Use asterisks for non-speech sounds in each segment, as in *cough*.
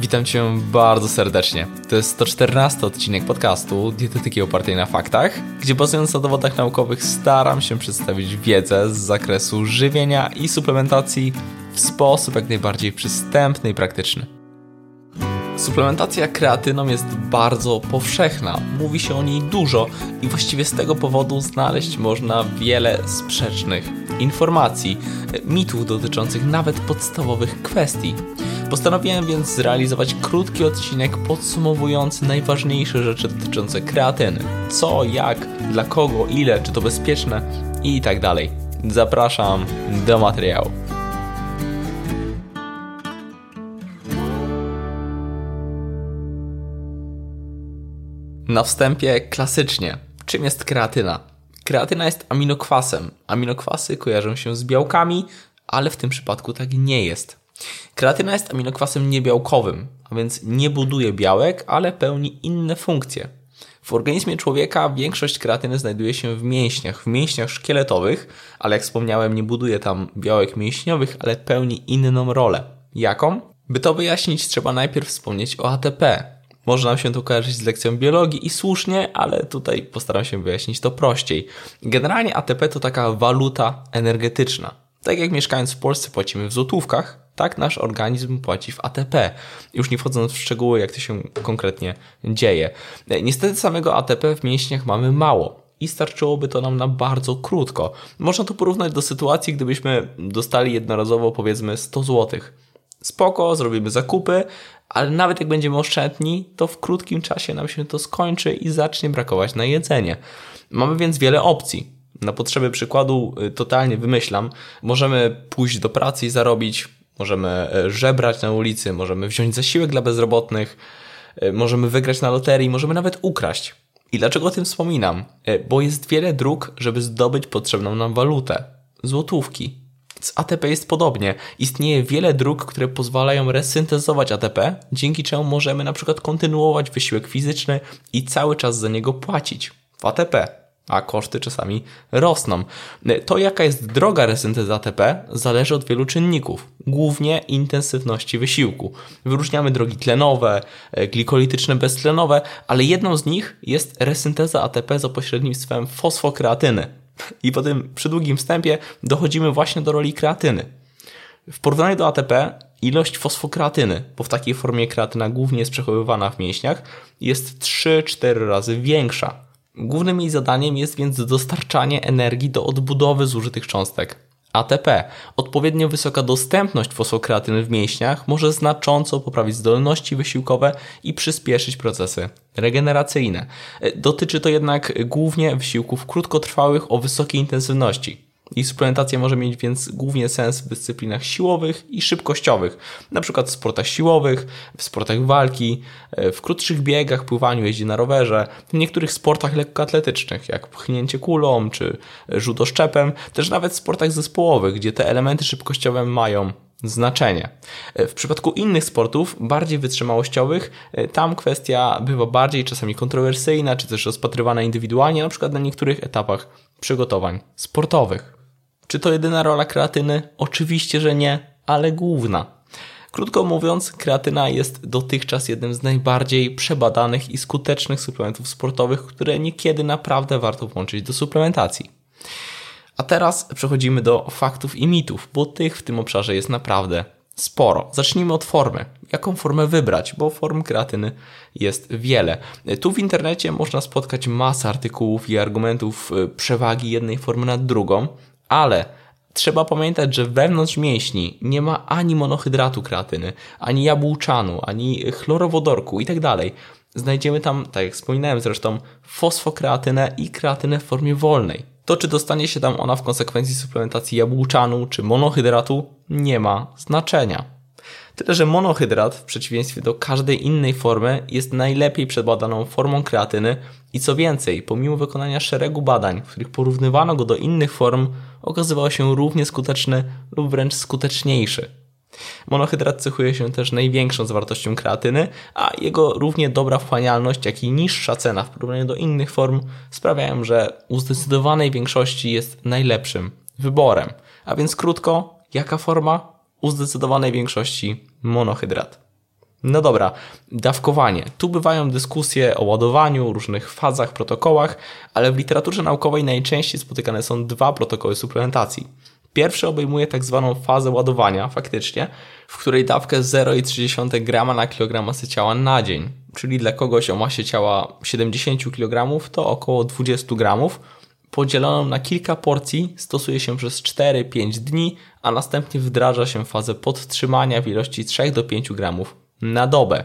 Witam Cię bardzo serdecznie. To jest 114 odcinek podcastu Dietetyki opartej na faktach, gdzie bazując na dowodach naukowych staram się przedstawić wiedzę z zakresu żywienia i suplementacji w sposób jak najbardziej przystępny i praktyczny. Suplementacja kreatyną jest bardzo powszechna, mówi się o niej dużo i właściwie z tego powodu znaleźć można wiele sprzecznych informacji, mitów dotyczących nawet podstawowych kwestii. Postanowiłem więc zrealizować krótki odcinek podsumowujący najważniejsze rzeczy dotyczące kreatyny. Co, jak, dla kogo, ile, czy to bezpieczne i tak dalej. Zapraszam do materiału. Na wstępie klasycznie. Czym jest kreatyna? Kreatyna jest aminokwasem. Aminokwasy kojarzą się z białkami, ale w tym przypadku tak nie jest. Kreatyna jest aminokwasem niebiałkowym, a więc nie buduje białek, ale pełni inne funkcje. W organizmie człowieka większość kreatyny znajduje się w mięśniach, w mięśniach szkieletowych, ale jak wspomniałem, nie buduje tam białek mięśniowych, ale pełni inną rolę. Jaką? By to wyjaśnić, trzeba najpierw wspomnieć o ATP. Może nam się to kojarzyć z lekcją biologii i słusznie, ale tutaj postaram się wyjaśnić to prościej. Generalnie ATP to taka waluta energetyczna. Tak jak mieszkając w Polsce płacimy w złotówkach, tak nasz organizm płaci w ATP. Już nie wchodząc w szczegóły, jak to się konkretnie dzieje. Niestety samego ATP w mięśniach mamy mało i starczyłoby to nam na bardzo krótko. Można to porównać do sytuacji, gdybyśmy dostali jednorazowo powiedzmy 100 zł. Spoko, zrobimy zakupy, ale nawet jak będziemy oszczędni, to w krótkim czasie nam się to skończy i zacznie brakować na jedzenie. Mamy więc wiele opcji. Na potrzeby przykładu y, totalnie wymyślam, możemy pójść do pracy i zarobić możemy e, żebrać na ulicy, możemy wziąć zasiłek dla bezrobotnych, e, możemy wygrać na loterii, możemy nawet ukraść. I dlaczego o tym wspominam? E, bo jest wiele dróg, żeby zdobyć potrzebną nam walutę złotówki. Z ATP jest podobnie. Istnieje wiele dróg, które pozwalają resyntezować ATP, dzięki czemu możemy na przykład kontynuować wysiłek fizyczny i cały czas za niego płacić w ATP a koszty czasami rosną. To, jaka jest droga resyntezy ATP, zależy od wielu czynników, głównie intensywności wysiłku. Wyróżniamy drogi tlenowe, e, glikolityczne beztlenowe, ale jedną z nich jest resynteza ATP za pośrednictwem fosfokreatyny. I po tym przydługim wstępie dochodzimy właśnie do roli kreatyny. W porównaniu do ATP ilość fosfokreatyny, bo w takiej formie kreatyna głównie jest przechowywana w mięśniach, jest 3-4 razy większa Głównym jej zadaniem jest więc dostarczanie energii do odbudowy zużytych cząstek. ATP. Odpowiednio wysoka dostępność fosfokreatyny w mięśniach może znacząco poprawić zdolności wysiłkowe i przyspieszyć procesy regeneracyjne. Dotyczy to jednak głównie wysiłków krótkotrwałych o wysokiej intensywności. I suplementacja może mieć więc głównie sens w dyscyplinach siłowych i szybkościowych, na przykład w sportach siłowych, w sportach walki, e, w krótszych biegach, pływaniu, jeździe na rowerze, w niektórych sportach lekkoatletycznych, jak pchnięcie kulą czy rzut oszczepem, też nawet w sportach zespołowych, gdzie te elementy szybkościowe mają znaczenie. E, w przypadku innych sportów, bardziej wytrzymałościowych, e, tam kwestia bywa bardziej czasami kontrowersyjna, czy też rozpatrywana indywidualnie, na przykład na niektórych etapach przygotowań sportowych. Czy to jedyna rola kreatyny? Oczywiście, że nie, ale główna. Krótko mówiąc, kreatyna jest dotychczas jednym z najbardziej przebadanych i skutecznych suplementów sportowych, które niekiedy naprawdę warto włączyć do suplementacji. A teraz przechodzimy do faktów i mitów, bo tych w tym obszarze jest naprawdę sporo. Zacznijmy od formy. Jaką formę wybrać, bo form kreatyny jest wiele. Tu w internecie można spotkać masę artykułów i argumentów y, przewagi jednej formy nad drugą, ale trzeba pamiętać, że wewnątrz mięśni nie ma ani monohydratu kreatyny, ani jabłczanu, ani chlorowodorku itd. Tak Znajdziemy tam, tak jak wspominałem zresztą, fosfokreatynę i kreatynę w formie wolnej. To, czy dostanie się tam ona w konsekwencji suplementacji jabłczanu czy monohydratu, nie ma znaczenia. Tyle, że monohydrat, w przeciwieństwie do każdej innej formy, jest najlepiej przebadaną formą kreatyny i co więcej, pomimo wykonania szeregu badań, w których porównywano go do innych form, okazywał się równie skuteczny lub wręcz skuteczniejszy. Monohydrat cechuje się też największą zawartością kreatyny, a jego równie dobra wchłanialność, jak i niższa cena w porównaniu do innych form sprawiają, że u zdecydowanej większości jest najlepszym wyborem. A więc krótko, jaka forma? U zdecydowanej większości monohydrat. No dobra, dawkowanie. Tu bywają dyskusje o ładowaniu, różnych fazach, protokołach, ale w literaturze naukowej najczęściej spotykane są dwa protokoły suplementacji. Pierwszy obejmuje tak zwaną fazę ładowania, faktycznie, w której dawkę 0,3 g na kilogram masy ciała na dzień, czyli dla kogoś o masie ciała 70 kg to około 20 gramów, podzieloną na kilka porcji stosuje się przez 4-5 dni, a następnie wdraża się fazę podtrzymania w ilości 3 do 5 gramów na dobę.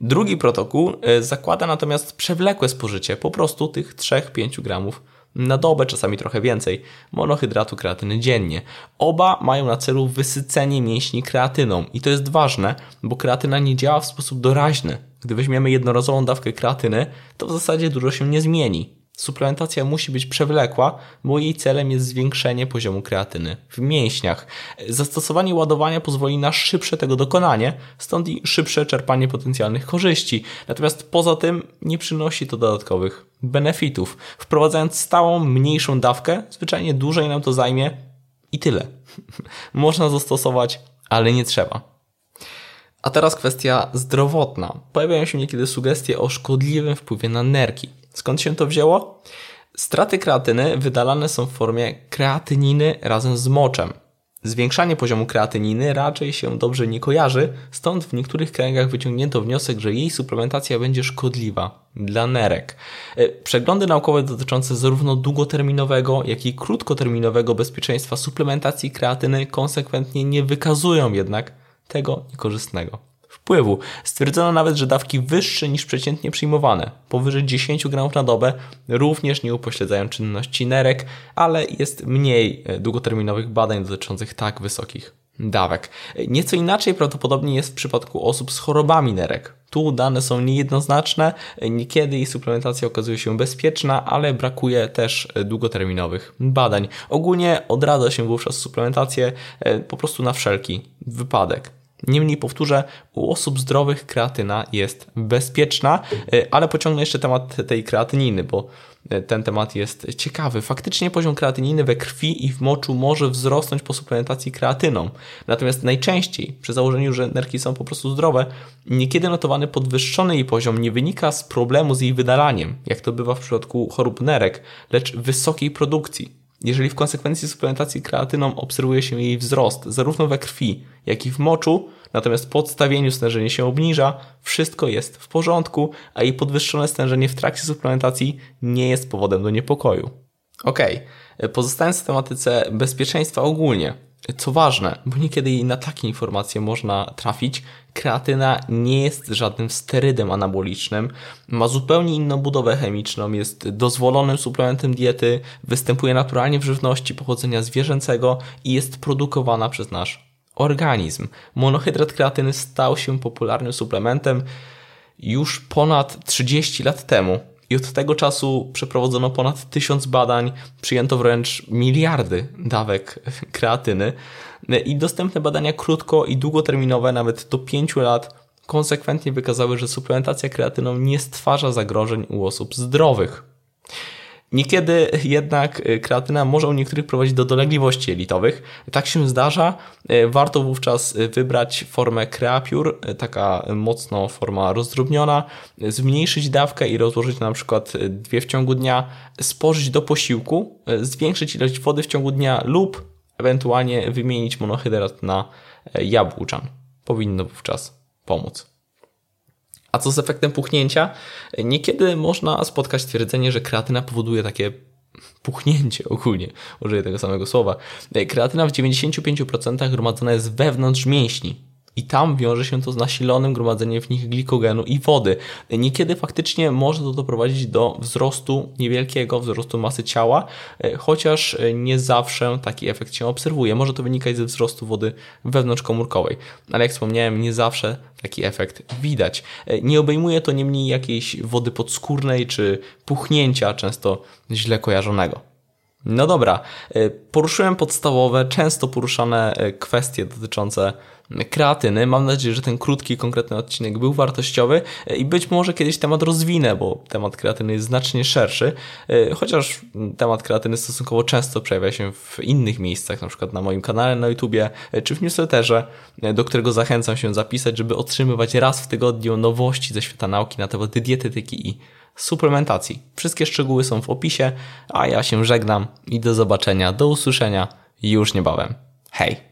Drugi protokół e, zakłada natomiast przewlekłe spożycie po prostu tych 3-5 gramów na dobę, czasami trochę więcej, monohydratu kreatyny dziennie. Oba mają na celu wysycenie mięśni kreatyną i to jest ważne, bo kreatyna nie działa w sposób doraźny. Gdy weźmiemy jednorazową dawkę kreatyny, to w zasadzie dużo się nie zmieni. Suplementacja musi być przewlekła, bo jej celem jest zwiększenie poziomu kreatyny w mięśniach. Zastosowanie ładowania pozwoli na szybsze tego dokonanie, stąd i szybsze czerpanie potencjalnych korzyści. Natomiast poza tym nie przynosi to dodatkowych benefitów. Wprowadzając stałą, mniejszą dawkę, zwyczajnie dłużej nam to zajmie i tyle. *laughs* Można zastosować, ale nie trzeba. A teraz kwestia zdrowotna. Pojawiają się niekiedy sugestie o szkodliwym wpływie na nerki. Skąd się to wzięło? Straty kreatyny wydalane są w formie kreatyniny razem z moczem. Zwiększanie poziomu kreatyniny raczej się dobrze nie kojarzy, stąd w niektórych kręgach wyciągnięto wniosek, że jej suplementacja będzie szkodliwa dla nerek. E, przeglądy naukowe dotyczące zarówno długoterminowego, jak i krótkoterminowego bezpieczeństwa suplementacji kreatyny konsekwentnie nie wykazują jednak tego niekorzystnego wpływu. Stwierdzono nawet, że dawki wyższe niż przeciętnie przyjmowane, powyżej 10 gramów na dobę, również nie upośledzają czynności nerek, ale jest mniej e, długoterminowych badań dotyczących tak wysokich dawek. Nieco inaczej prawdopodobnie jest w przypadku osób z chorobami nerek. Tu dane są niejednoznaczne, niekiedy ich suplementacja okazuje się bezpieczna, ale brakuje też długoterminowych badań. Ogólnie odradza się wówczas suplementację e, po prostu na wszelki wypadek. Niemniej powtórzę, u osób zdrowych kreatyna jest bezpieczna, e, ale pociągnę jeszcze temat tej kreatyniny, bo e, ten temat jest ciekawy. Faktycznie poziom kreatyniny we krwi i w moczu może wzrosnąć po suplementacji kreatyną. Natomiast najczęściej, przy założeniu, że nerki są po prostu zdrowe, niekiedy notowany podwyższony jej poziom nie wynika z problemu z jej wydalaniem, jak to bywa w przypadku chorób nerek, lecz wysokiej produkcji. Jeżeli w konsekwencji suplementacji kreatyną obserwuje się jej wzrost zarówno we krwi, jak i w moczu, natomiast po odstawieniu stężenie się obniża, wszystko jest w porządku, a jej podwyższone stężenie w trakcie suplementacji nie jest powodem do niepokoju. Ok, pozostając w tematyce bezpieczeństwa ogólnie, co ważne, bo niekiedy na takie informacje można trafić, kreatyna nie jest żadnym sterydem anabolicznym, ma zupełnie inną budowę chemiczną, jest dozwolonym suplementem diety, występuje naturalnie w żywności pochodzenia zwierzęcego i jest produkowana przez nasz organizm. Monohydrat kreatyny stał się popularnym suplementem już ponad 30 lat temu. I od tego czasu przeprowadzono ponad tysiąc badań, przyjęto wręcz miliardy dawek *laughs* kreatyny i dostępne badania krótko i długoterminowe, nawet do 5 lat, konsekwentnie wykazały, że suplementacja kreatyną nie stwarza zagrożeń u osób zdrowych. Niekiedy jednak e, kreatyna może u niektórych prowadzić do dolegliwości jelitowych. Tak się zdarza. E, warto wówczas e, wybrać formę Creapure, taka mocno forma rozdrobniona, zmniejszyć dawkę i rozłożyć na przykład dwie w ciągu dnia, spożyć do posiłku, zwiększyć ilość wody w ciągu dnia lub ewentualnie wymienić monohydrat na jabłczan. Powinno wówczas pomóc. A co z efektem puchnięcia? Niekiedy można spotkać twierdzenie, że kreatyna powoduje takie puchnięcie ogólnie, użyję tego samego słowa. Kreatyna w 95% gromadzona jest wewnątrz mięśni, i tam wiąże się to z nasilonym gromadzeniem w nich glikogenu i wody. Niekiedy faktycznie może to doprowadzić do wzrostu niewielkiego, wzrostu masy ciała, e, chociaż e, nie zawsze taki efekt się obserwuje. Może to wynikać ze wzrostu wody wewnątrzkomórkowej, ale jak wspomniałem, nie zawsze taki efekt widać. E, nie obejmuje to niemniej jakiejś wody podskórnej czy puchnięcia, często źle kojarzonego. No dobra, poruszyłem podstawowe, często poruszane kwestie dotyczące kreatyny. Mam nadzieję, że ten krótki, konkretny odcinek był wartościowy i być może kiedyś temat rozwinę, bo temat kreatyny jest znacznie szerszy, chociaż temat kreatyny stosunkowo często przejawia się w innych miejscach, na przykład na moim kanale na YouTubie czy w newsletterze, do którego zachęcam się zapisać, żeby otrzymywać raz w tygodniu nowości ze świata nauki na temat dietetyki i suplementacji. Wszystkie szczegóły są w opisie, a ja się żegnam i do zobaczenia, do usłyszenia już niebawem. Hej!